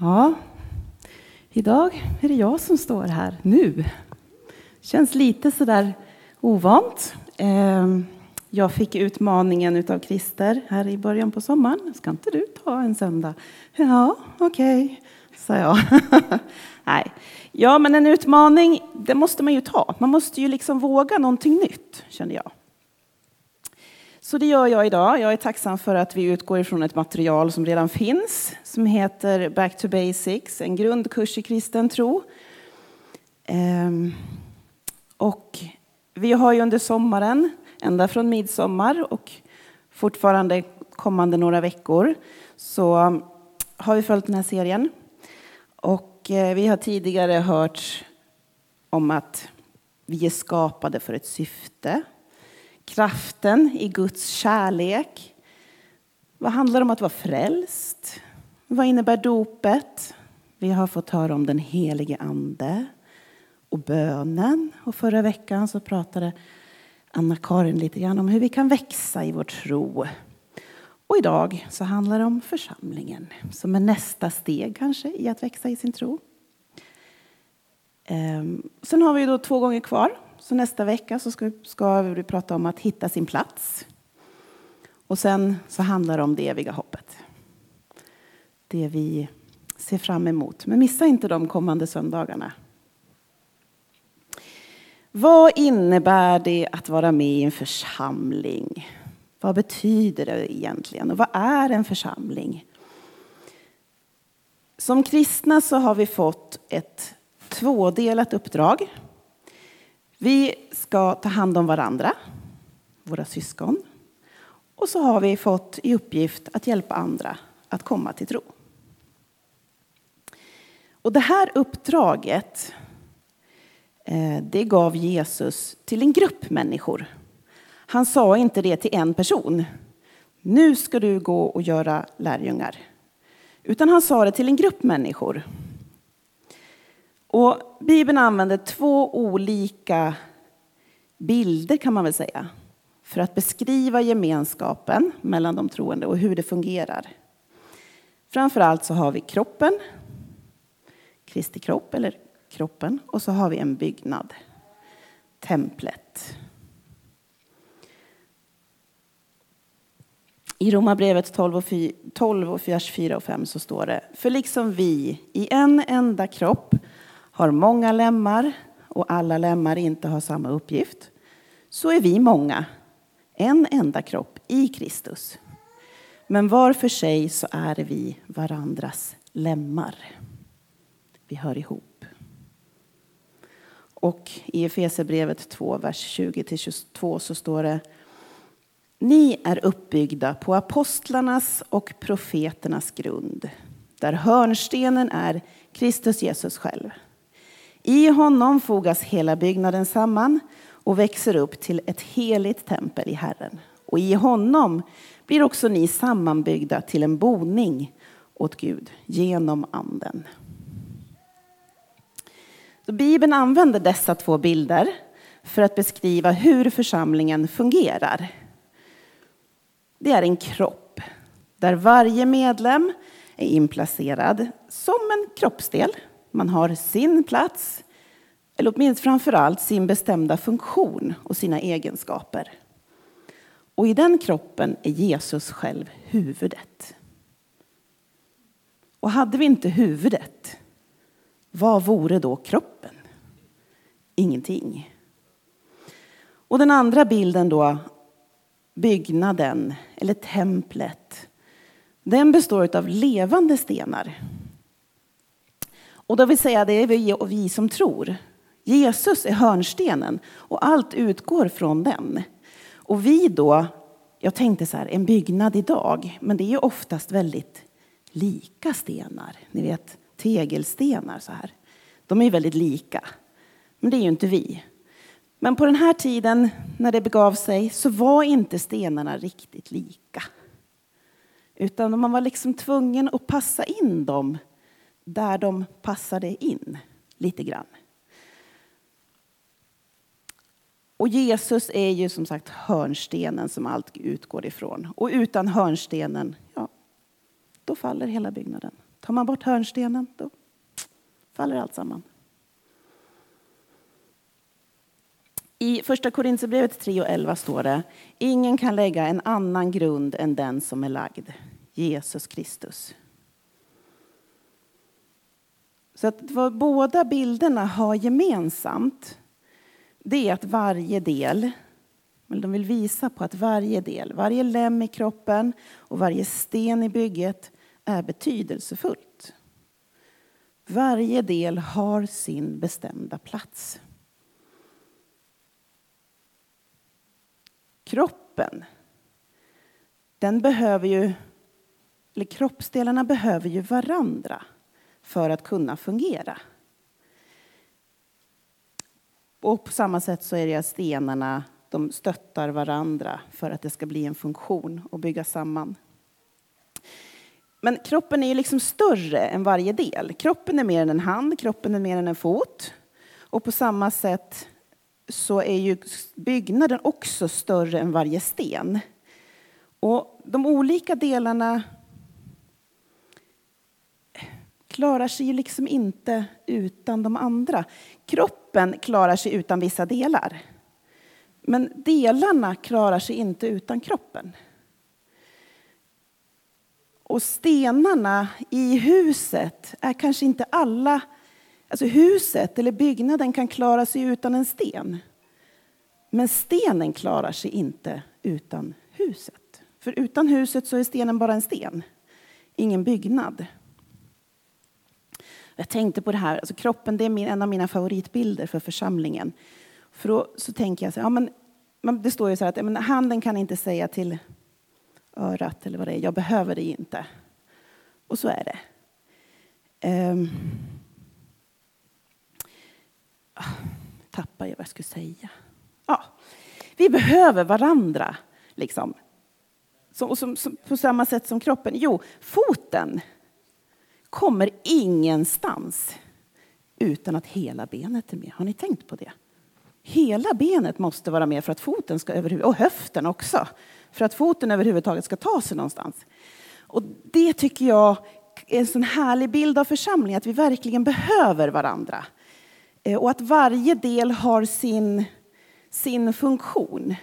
Ja, idag är det jag som står här nu. Känns lite sådär ovant. Ehm, jag fick utmaningen av Christer här i början på sommaren. Ska inte du ta en söndag? Ja, okej, okay, sa jag. Nej. Ja, men en utmaning, det måste man ju ta. Man måste ju liksom våga någonting nytt, kände jag. Så det gör jag idag. Jag är tacksam för att vi utgår ifrån ett material som redan finns, som heter Back to Basics, en grundkurs i kristen tro. Ehm, och vi har ju under sommaren, ända från midsommar och fortfarande kommande några veckor, så um, har vi följt den här serien. Och eh, vi har tidigare hört om att vi är skapade för ett syfte kraften i Guds kärlek. Vad handlar det om att vara frälst? Vad innebär dopet? Vi har fått höra om den helige Ande och bönen. Och förra veckan så pratade Anna-Karin lite grann om hur vi kan växa i vår tro. Och idag så handlar det om församlingen som är nästa steg kanske i att växa i sin tro. Ehm, sen har vi då två gånger kvar så nästa vecka så ska, ska vi prata om att hitta sin plats. Och sen så handlar det om det eviga hoppet. Det vi ser fram emot. Men missa inte de kommande söndagarna. Vad innebär det att vara med i en församling? Vad betyder det egentligen? Och vad är en församling? Som kristna så har vi fått ett tvådelat uppdrag. Vi ska ta hand om varandra, våra syskon. Och så har vi fått i uppgift att hjälpa andra att komma till tro. Och det här uppdraget eh, det gav Jesus till en grupp människor. Han sa inte det till en person. Nu ska du gå och göra lärjungar. Utan han sa det till en grupp människor. Och Bibeln använder två olika bilder kan man väl säga för att beskriva gemenskapen mellan de troende och hur det fungerar. Framför allt så har vi kroppen, Kristi kropp eller kroppen och så har vi en byggnad, templet. I Romarbrevet 12 och, 12 och vers 4 och 5 så står det, för liksom vi i en enda kropp har många lemmar och alla lemmar inte har samma uppgift, så är vi många, en enda kropp i Kristus. Men var för sig så är vi varandras lemmar. Vi hör ihop. Och i Efesierbrevet 2, vers 20-22 så står det Ni är uppbyggda på apostlarnas och profeternas grund, där hörnstenen är Kristus Jesus själv. I honom fogas hela byggnaden samman och växer upp till ett heligt tempel i Herren. Och i honom blir också ni sammanbyggda till en boning åt Gud genom Anden. Så Bibeln använder dessa två bilder för att beskriva hur församlingen fungerar. Det är en kropp där varje medlem är inplacerad som en kroppsdel man har sin plats, eller åtminstone framför allt sin bestämda funktion och sina egenskaper. Och i den kroppen är Jesus själv huvudet. Och hade vi inte huvudet, vad vore då kroppen? Ingenting. Och den andra bilden då, byggnaden eller templet, den består av levande stenar. Och då vill säga det är vi och vi som tror. Jesus är hörnstenen och allt utgår från den. Och vi då, jag tänkte så här, en byggnad idag, men det är ju oftast väldigt lika stenar. Ni vet tegelstenar så här. De är ju väldigt lika. Men det är ju inte vi. Men på den här tiden när det begav sig så var inte stenarna riktigt lika. Utan man var liksom tvungen att passa in dem där de passade in lite grann. Och Jesus är ju som sagt hörnstenen som allt utgår ifrån. Och utan hörnstenen, ja, då faller hela byggnaden, Tar man bort hörnstenen, då faller allt samman. I Första Korinthierbrevet 3 och 11 står det Ingen kan lägga en annan grund än den som är lagd, Jesus Kristus. Så att vad båda bilderna har gemensamt det är att varje del, men de vill visa på att varje del, varje lem i kroppen och varje sten i bygget är betydelsefullt. Varje del har sin bestämda plats. Kroppen, den behöver ju, eller kroppsdelarna behöver ju varandra för att kunna fungera. Och på samma sätt så är det att stenarna de stöttar varandra för att det ska bli en funktion och bygga samman. Men kroppen är ju liksom större än varje del. Kroppen är mer än en hand, kroppen är mer än en fot. Och på samma sätt så är ju byggnaden också större än varje sten. Och de olika delarna klarar sig ju liksom inte utan de andra. Kroppen klarar sig utan vissa delar. Men delarna klarar sig inte utan kroppen. Och stenarna i huset är kanske inte alla... Alltså huset eller byggnaden kan klara sig utan en sten. Men stenen klarar sig inte utan huset. För utan huset så är stenen bara en sten, ingen byggnad. Jag tänkte på det här, alltså kroppen det är min, en av mina favoritbilder för församlingen. För då så tänker jag så här, ja, men, det står ju så här att men, handen kan inte säga till örat eller vad det är, jag behöver dig inte. Och så är det. Um, tappar jag vad jag skulle säga. Ja, vi behöver varandra, liksom. Så, som, som, på samma sätt som kroppen. Jo, foten kommer ingenstans utan att hela benet är med. Har ni tänkt på det? Hela benet måste vara med för att foten ska och höften också, för att foten överhuvudtaget ska ta sig någonstans. Och det tycker jag är en sån härlig bild av församlingen, att vi verkligen behöver varandra. Eh, och att varje del har sin, sin funktion.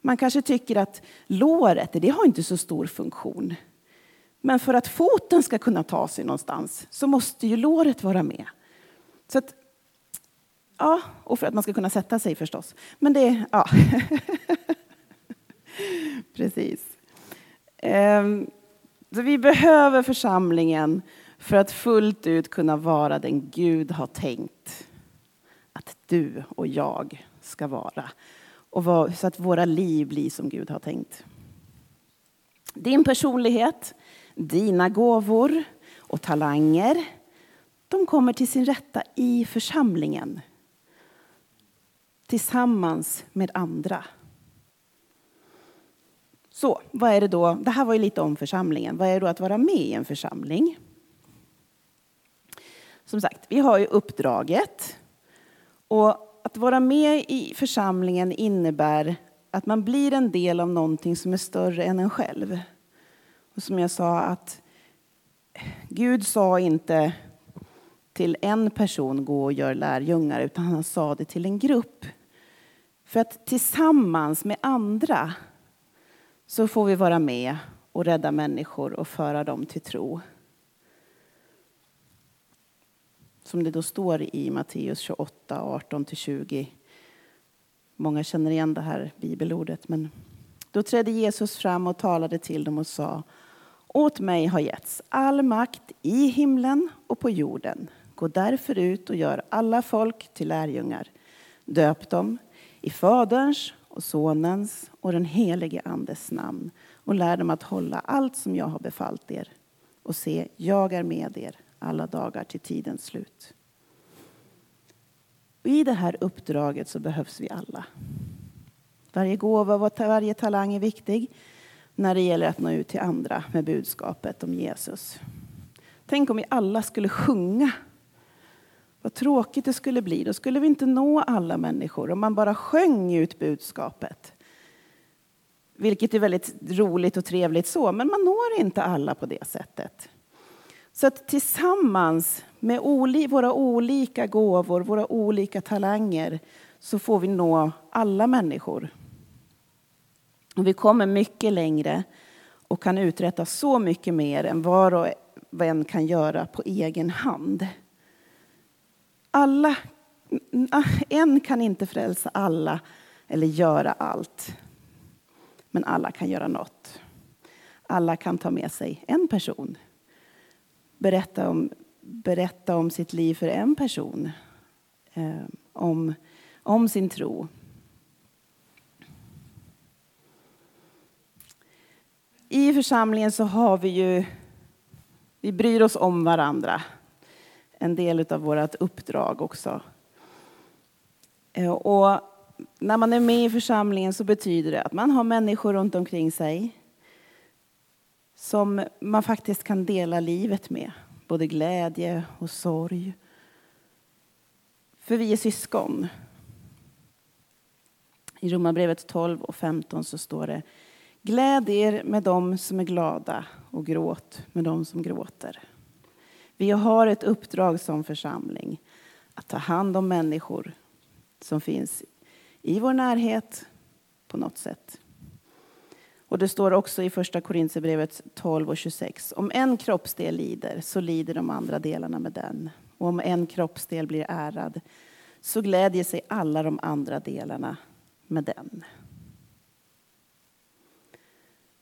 Man kanske tycker att låret, det har inte så stor funktion. Men för att foten ska kunna ta sig någonstans så måste ju låret vara med. Så att, ja, och för att man ska kunna sätta sig förstås. Men det, ja. Precis. Ehm, så vi behöver församlingen för att fullt ut kunna vara den Gud har tänkt att du och jag ska vara. Och så att våra liv blir som Gud har tänkt. Din personlighet, dina gåvor och talanger, de kommer till sin rätta i församlingen. Tillsammans med andra. Så vad är det då? Det här var ju lite om församlingen. Vad är det då att vara med i en församling? Som sagt, vi har ju uppdraget. Och att vara med i församlingen innebär att man blir en del av någonting som är större än en själv. Och som jag sa att Gud sa inte till en person gå och gör lärjungar, utan han sa det till en grupp. För att tillsammans med andra så får vi vara med och rädda människor och föra dem till tro. Som det då står i Matteus 28, 18-20. Många känner igen det här bibelordet. Men då trädde Jesus fram och talade till dem och sa åt mig har getts all makt i himlen och på jorden. Gå därför ut och gör alla folk till lärjungar. Döp dem i Faderns och Sonens och den helige Andes namn och lär dem att hålla allt som jag har befallt er. Och se, jag är med er alla dagar till tidens slut. Och I det här uppdraget så behövs vi alla. Varje gåva och varje talang är viktig när det gäller att nå ut till andra med budskapet om Jesus. Tänk om vi alla skulle sjunga. Vad tråkigt det skulle bli. Då skulle vi inte nå alla människor om man bara sjöng ut budskapet. Vilket är väldigt roligt och trevligt så, men man når inte alla på det sättet. Så att tillsammans med våra olika gåvor, våra olika talanger, så får vi nå alla människor. Och vi kommer mycket längre och kan uträtta så mycket mer än var och en kan göra på egen hand. Alla, en kan inte frälsa alla eller göra allt. Men alla kan göra något. Alla kan ta med sig en person. Berätta om, berätta om sitt liv för en person. Eh, om, om sin tro. I församlingen så har vi ju, vi bryr oss om varandra. En del av vårt uppdrag också. Eh, och när man är med i församlingen så betyder det att man har människor runt omkring sig som man faktiskt kan dela livet med. Både glädje och sorg. För vi är syskon. I Romarbrevet 12 och 15 så står det Gläd er med dem som är glada och gråt med dem som gråter. Vi har ett uppdrag som församling att ta hand om människor som finns i vår närhet på något sätt. Och det står också i första Korinthierbrevet 12 och 26. Om en kroppsdel lider så lider de andra delarna med den. Och om en kroppsdel blir ärad så glädjer sig alla de andra delarna med den.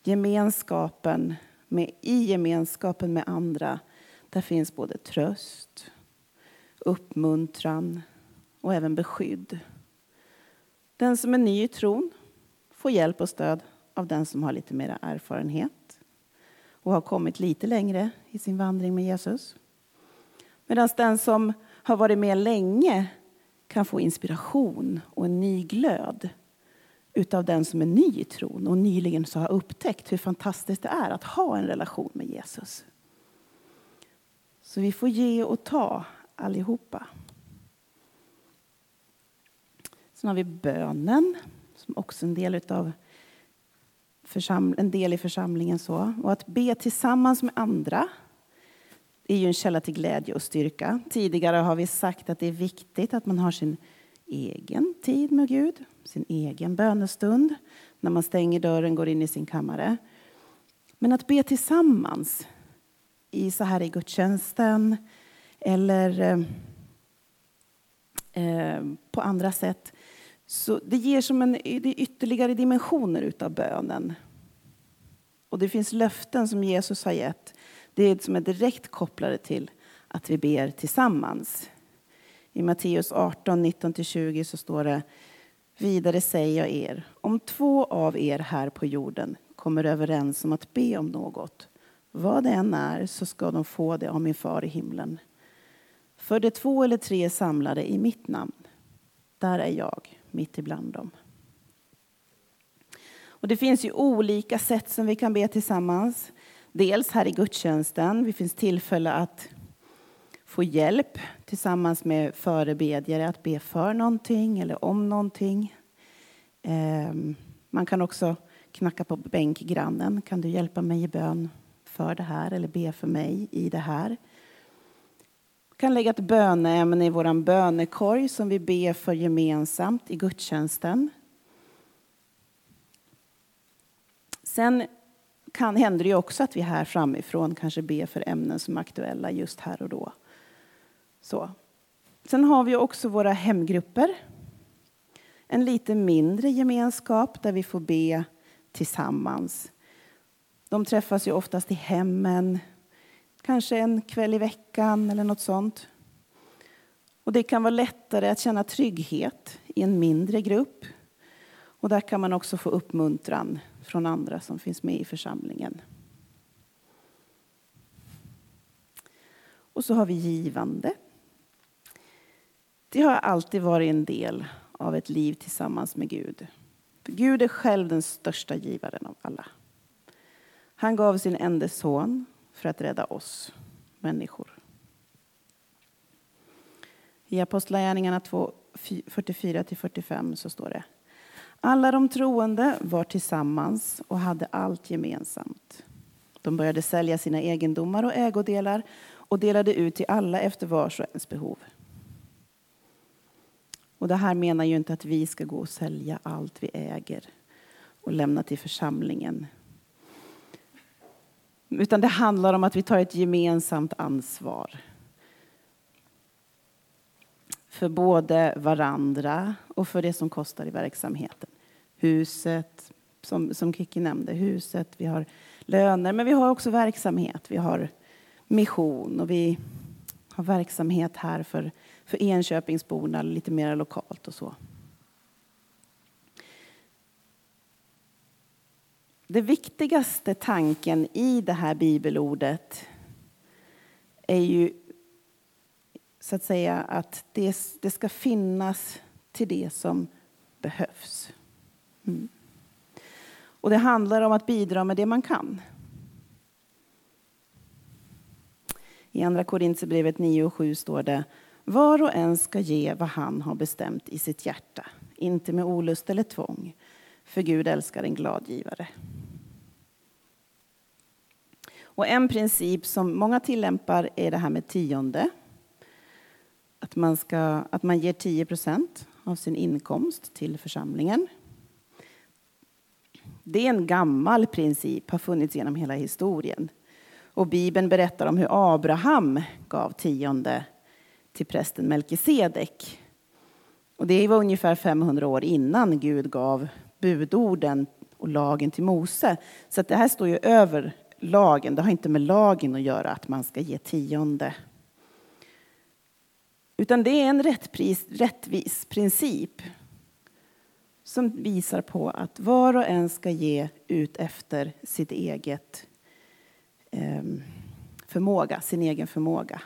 Gemenskapen med, I gemenskapen med andra där finns både tröst, uppmuntran och även beskydd. Den som är ny i tron får hjälp och stöd av den som har lite mer erfarenhet och har kommit lite längre i sin vandring med Jesus. Medan den som har varit med länge kan få inspiration och en ny glöd utav den som är ny i tron och nyligen så har upptäckt hur fantastiskt det är att ha en relation med Jesus. Så vi får ge och ta allihopa. Sen har vi bönen, som också är en del, utav en del i församlingen. Så. Och att be tillsammans med andra är ju en källa till glädje och styrka. Tidigare har vi sagt att det är viktigt att man har sin egen tid med Gud, sin egen bönestund när man stänger dörren och går in i sin kammare. Men att be tillsammans, i så här i gudstjänsten eller eh, eh på andra sätt, så det ger som en, det ytterligare dimensioner utav bönen. Och det finns löften som Jesus har gett. Det är som är direkt kopplade till att vi ber tillsammans. I Matteus 18, 19-20 så står det Vidare säger jag er, om två av er här på jorden kommer överens om att be om något, vad det än är, så ska de få det av min far i himlen. För det två eller tre samlade i mitt namn, där är jag mitt ibland dem. Och det finns ju olika sätt som vi kan be tillsammans. Dels här i gudstjänsten. Det finns tillfälle att få hjälp tillsammans med förebedjare att be för någonting eller om någonting. Ehm, man kan också knacka på bänkgrannen. Kan du hjälpa mig i bön för det här eller be för mig i det här? Vi kan lägga ett böneämne i vår bönekorg som vi ber för gemensamt i gudstjänsten. Sen kan, händer det också att vi här framifrån kanske ber för ämnen som är aktuella just här och då. Så. Sen har vi också våra hemgrupper. En lite mindre gemenskap där vi får be tillsammans. De träffas ju oftast i hemmen Kanske en kväll i veckan eller något sånt. Och det kan vara lättare att känna trygghet i en mindre grupp. Och där kan man också få uppmuntran från andra som finns med i församlingen. Och så har vi givandet. Det har alltid varit en del av ett liv tillsammans med Gud. För Gud är själv den största givaren av alla. Han gav sin enda son för att rädda oss människor. I Apostlagärningarna 2, 44-45 så står det Alla de troende var tillsammans och hade allt gemensamt. De började sälja sina egendomar och ägodelar och delade ut till alla efter vars och ens behov. Och det här menar ju inte att vi ska gå och sälja allt vi äger och lämna till församlingen. Utan det handlar om att vi tar ett gemensamt ansvar. För både varandra och för det som kostar i verksamheten. Huset, som, som Kiki nämnde, huset, vi har löner, men vi har också verksamhet. Vi har mission och vi har verksamhet här för, för Enköpingsborna lite mer lokalt och så. Den viktigaste tanken i det här bibelordet är ju så att säga att det, det ska finnas till det som behövs. Mm. Och det handlar om att bidra med det man kan. I Andra Korintierbrevet 9 och 7 står det Var och en ska ge vad han har bestämt i sitt hjärta, inte med olust eller tvång, för Gud älskar en glad givare. Och en princip som många tillämpar är det här med tionde. Att man, ska, att man ger 10 procent av sin inkomst till församlingen. Det är en gammal princip, har funnits genom hela historien. Och Bibeln berättar om hur Abraham gav tionde till prästen Melkisedek. Och det var ungefär 500 år innan Gud gav budorden och lagen till Mose. Så det här står ju över lagen. Det har inte med lagen att göra att man ska ge tionde. Utan det är en rättpris, rättvis princip som visar på att var och en ska ge ut efter sitt eget Ehm, förmåga, sin egen förmåga.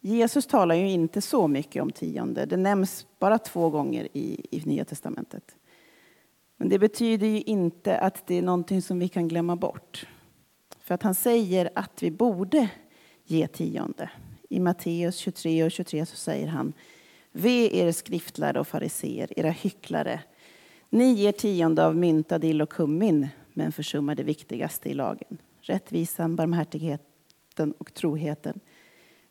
Jesus talar ju inte så mycket om tionde. Det nämns bara två gånger i, i Nya testamentet. Men det betyder ju inte att det är någonting som vi kan glömma bort. För att han säger att vi borde ge tionde. I Matteus 23 och 23 så säger han Ve er skriftlärare och fariseer, era hycklare. Ni ger tionde av mynta, dill och kummin men försummar det viktigaste i lagen. Rättvisan, barmhärtigheten och troheten.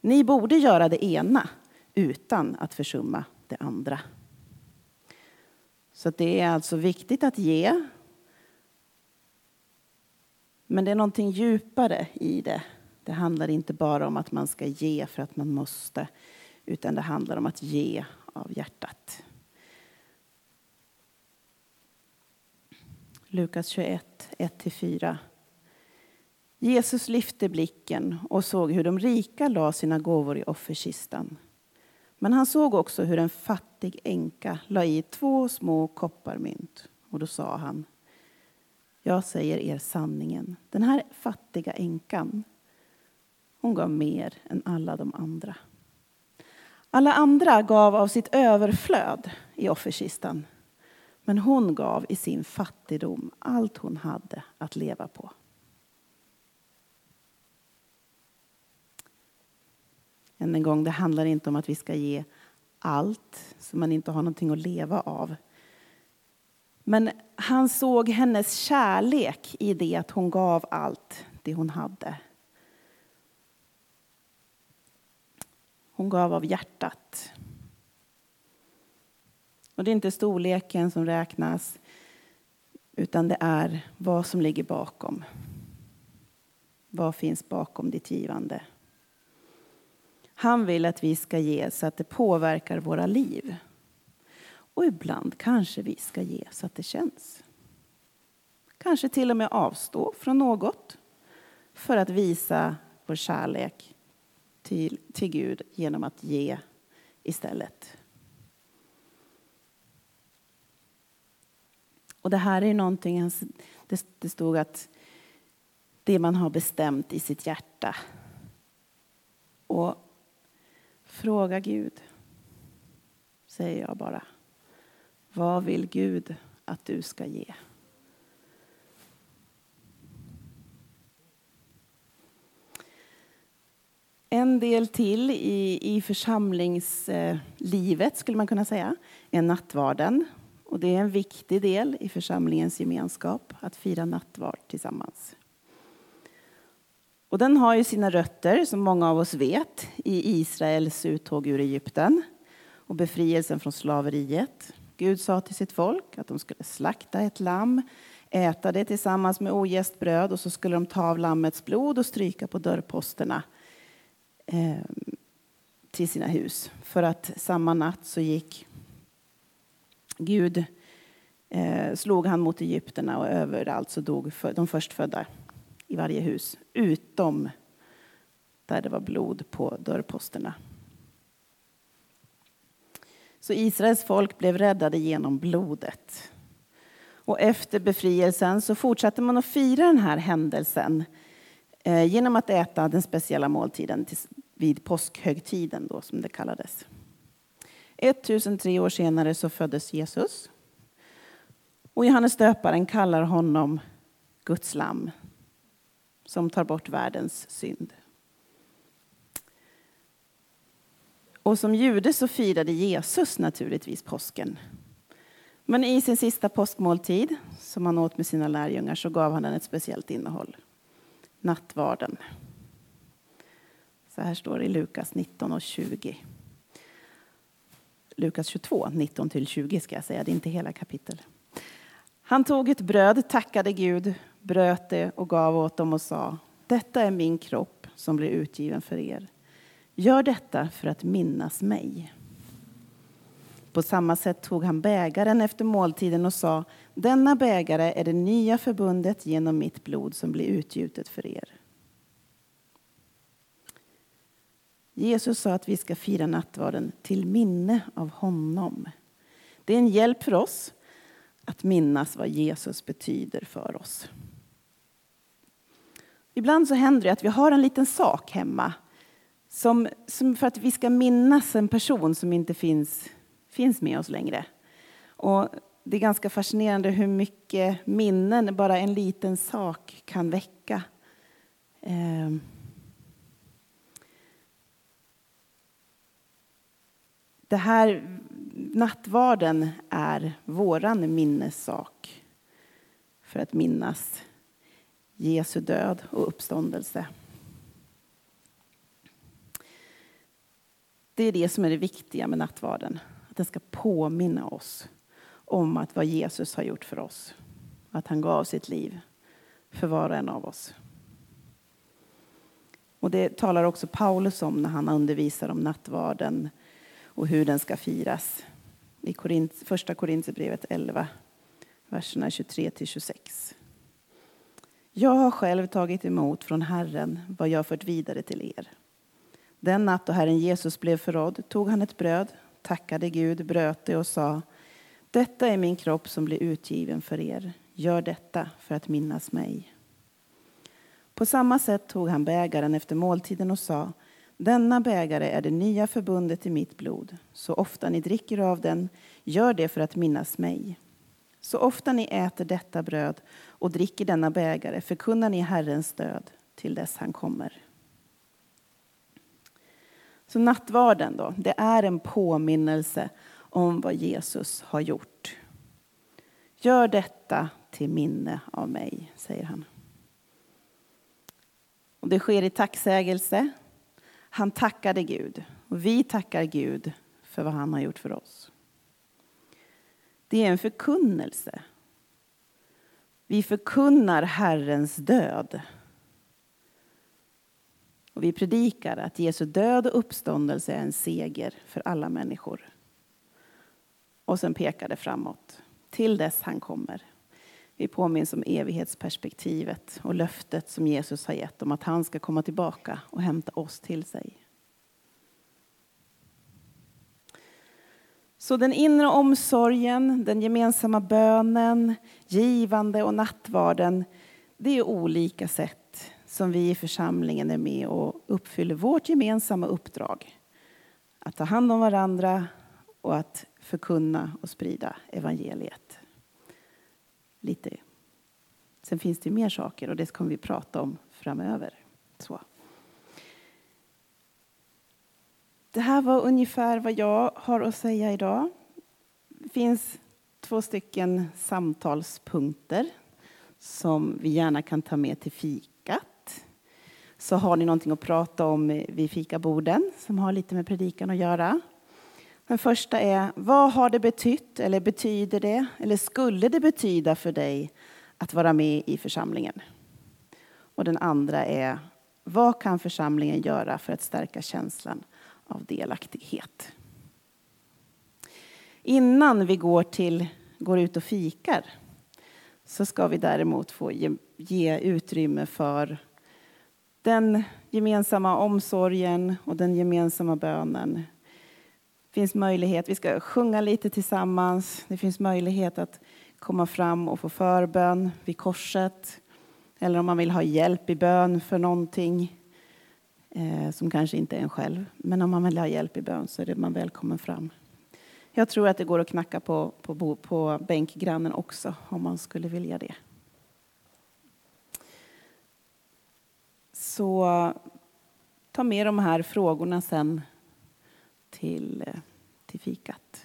Ni borde göra det ena utan att försumma det andra. Så det är alltså viktigt att ge. Men det är någonting djupare i det. Det handlar inte bara om att man ska ge för att man måste, utan det handlar om att ge av hjärtat. Lukas 21, 1-4. Jesus lyfte blicken och såg hur de rika la sina gåvor i offerkistan. Men han såg också hur en fattig änka la i två små kopparmynt. Och då sa han, jag säger er sanningen, den här fattiga änkan, hon gav mer än alla de andra. Alla andra gav av sitt överflöd i offerkistan. Men hon gav i sin fattigdom allt hon hade att leva på. Än en gång, det handlar inte om att vi ska ge allt så man inte har någonting att leva av. Men han såg hennes kärlek i det att hon gav allt det hon hade. Hon gav av hjärtat. Och det är inte storleken som räknas, utan det är vad som ligger bakom. Vad finns bakom ditt givande? Han vill att vi ska ge så att det påverkar våra liv. Och ibland kanske vi ska ge så att det känns. Kanske till och med avstå från något för att visa vår kärlek till, till Gud genom att ge istället. Och det här är någonting, alltså, det stod att det man har bestämt i sitt hjärta. Och Fråga Gud, säger jag bara. Vad vill Gud att du ska ge? En del till i, i församlingslivet skulle man kunna säga är nattvarden. Och det är en viktig del i församlingens gemenskap att fira nattvard tillsammans. Och den har ju sina rötter, som många av oss vet, i Israels uttåg ur Egypten och befrielsen från slaveriet. Gud sa till sitt folk att de skulle slakta ett lamm, äta det tillsammans med ogäst bröd och så skulle de ta av lammets blod och stryka på dörrposterna eh, till sina hus. För att samma natt så gick Gud eh, slog han mot egyptierna och överallt så dog de förstfödda i varje hus, utom där det var blod på dörrposterna. Så Israels folk blev räddade genom blodet. Och efter befrielsen så fortsatte man att fira den här händelsen eh, genom att äta den speciella måltiden vid påskhögtiden, då, som det kallades. 1003 år senare så föddes Jesus. Och Johannes döparen kallar honom Guds lam som tar bort världens synd. Och som jude så firade Jesus naturligtvis påsken. Men i sin sista påskmåltid, som han åt med sina lärjungar, så gav han den ett speciellt innehåll. Nattvarden. Så här står det i Lukas 19 och 20. Lukas 22, 19-20. ska jag säga, det är inte hela kapitel. Han tog ett bröd, tackade Gud, bröt det och gav åt dem och sa Detta är min kropp som blir utgiven för er. Gör detta för att minnas mig. På samma sätt tog han bägaren efter måltiden och sa Denna bägare är det nya förbundet genom mitt blod som blir utgjutet för er. Jesus sa att vi ska fira nattvarden till minne av honom. Det är en hjälp för oss att minnas vad Jesus betyder för oss. Ibland så händer det att vi har en liten sak hemma som, som för att vi ska minnas en person som inte finns, finns med oss längre. Och det är ganska fascinerande hur mycket minnen bara en liten sak kan väcka. Eh. Det här nattvarden är våran minnessak för att minnas Jesu död och uppståndelse. Det är det som är det viktiga med nattvarden. Att den ska påminna oss om att vad Jesus har gjort för oss. Att han gav sitt liv för var och en av oss. Och det talar också Paulus om när han undervisar om nattvarden och hur den ska firas i första Korinthierbrevet 11, verserna 23 till 26. Jag har själv tagit emot från Herren vad jag fört vidare till er. Den natt då Herren Jesus blev förrådd tog han ett bröd, tackade Gud, bröt det och sa Detta är min kropp som blir utgiven för er. Gör detta för att minnas mig. På samma sätt tog han bägaren efter måltiden och sa denna bägare är det nya förbundet i mitt blod. Så ofta ni dricker av den, gör det för att minnas mig. Så ofta ni äter detta bröd och dricker denna bägare förkunnar ni Herrens död till dess han kommer. Så nattvarden då, det är en påminnelse om vad Jesus har gjort. Gör detta till minne av mig, säger han. Och det sker i tacksägelse han tackade Gud och vi tackar Gud för vad han har gjort för oss. Det är en förkunnelse. Vi förkunnar Herrens död. Och vi predikar att Jesu död och uppståndelse är en seger för alla människor. Och sen pekar det framåt, till dess han kommer. Vi påminns om evighetsperspektivet och löftet som Jesus har gett om att han ska komma tillbaka och hämta oss till sig. Så den inre omsorgen, den gemensamma bönen, givande och nattvarden, det är olika sätt som vi i församlingen är med och uppfyller vårt gemensamma uppdrag. Att ta hand om varandra och att förkunna och sprida evangeliet lite. Sen finns det mer saker och det kommer vi prata om framöver. Så. Det här var ungefär vad jag har att säga idag. Det finns två stycken samtalspunkter som vi gärna kan ta med till fikat. Så har ni någonting att prata om vid fikaborden som har lite med predikan att göra. Den första är, vad har det betytt eller betyder det eller skulle det betyda för dig att vara med i församlingen? Och den andra är, vad kan församlingen göra för att stärka känslan av delaktighet? Innan vi går, till, går ut och fikar så ska vi däremot få ge, ge utrymme för den gemensamma omsorgen och den gemensamma bönen. Finns möjlighet, vi ska sjunga lite tillsammans. Det finns möjlighet att komma fram och få förbön vid korset. Eller om man vill ha hjälp i bön för någonting eh, som kanske inte är en själv. Men om man vill ha hjälp i bön så är man välkommen fram. Jag tror att det går att knacka på, på, på bänkgrannen också om man skulle vilja det. Så ta med de här frågorna sen till, eh, till fikat.